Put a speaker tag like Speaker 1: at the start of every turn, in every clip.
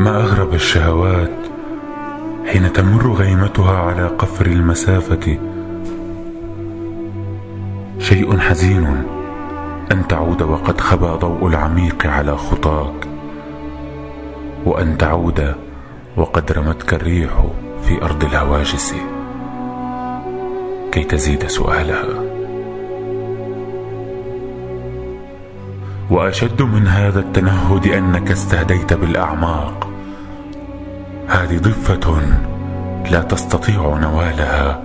Speaker 1: أصحاب الشهوات حين تمر غيمتها على قفر المسافة. شيء حزين أن تعود وقد خبى ضوء العميق على خطاك وأن تعود وقد رمتك الريح في أرض الهواجس كي تزيد سؤالها. وأشد من هذا التنهد أنك استهديت بالأعماق. هذه ضفة لا تستطيع نوالها.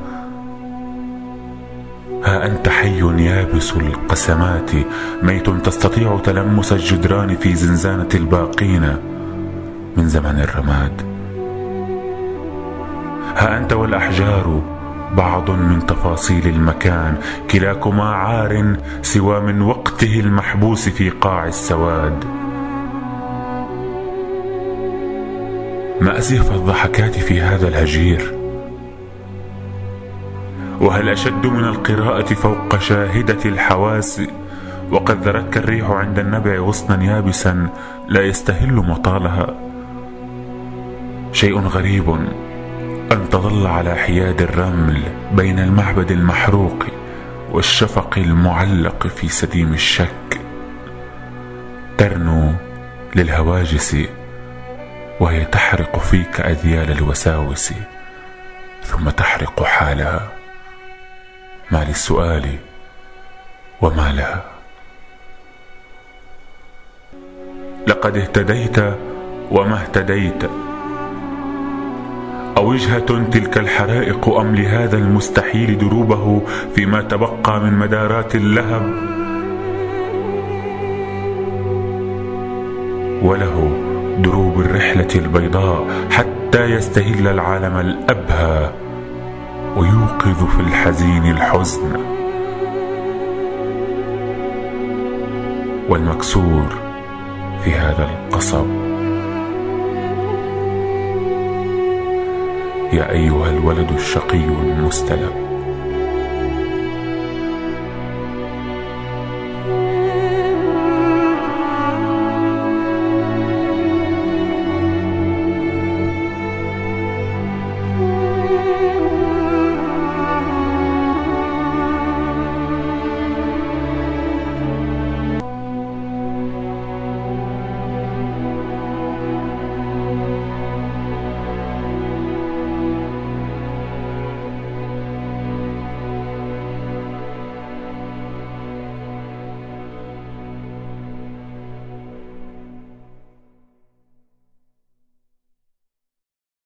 Speaker 1: ها أنت حي يابس القسمات. ميت تستطيع تلمس الجدران في زنزانة الباقين من زمن الرماد. ها أنت والأحجار بعض من تفاصيل المكان. كلاكما عار سوى من وقته المحبوس في قاع السواد. ما أزيف الضحكات في هذا الهجير. وهل أشد من القراءة فوق شاهدة الحواس؟ وقد ذرتك الريح عند النبع غصنا يابسا لا يستهل مطالها. شيء غريب أن تظل على حياد الرمل بين المعبد المحروق والشفق المعلق في سديم الشك. ترنو للهواجس وهي تحرق فيك أذيال الوساوس ثم تحرق حالها. ما للسؤال وما لها لقد اهتديت وما اهتديت. أوجهة تلك الحرائق أم لهذا المستحيل دروبه فيما تبقى من مدارات اللهب؟ وله دروب الرحلة البيضاء حتى يستهل العالم الأبهى ويوقظ في الحزين الحزن. والمكسور في هذا القصب. يا أيها الولد الشقي المستلب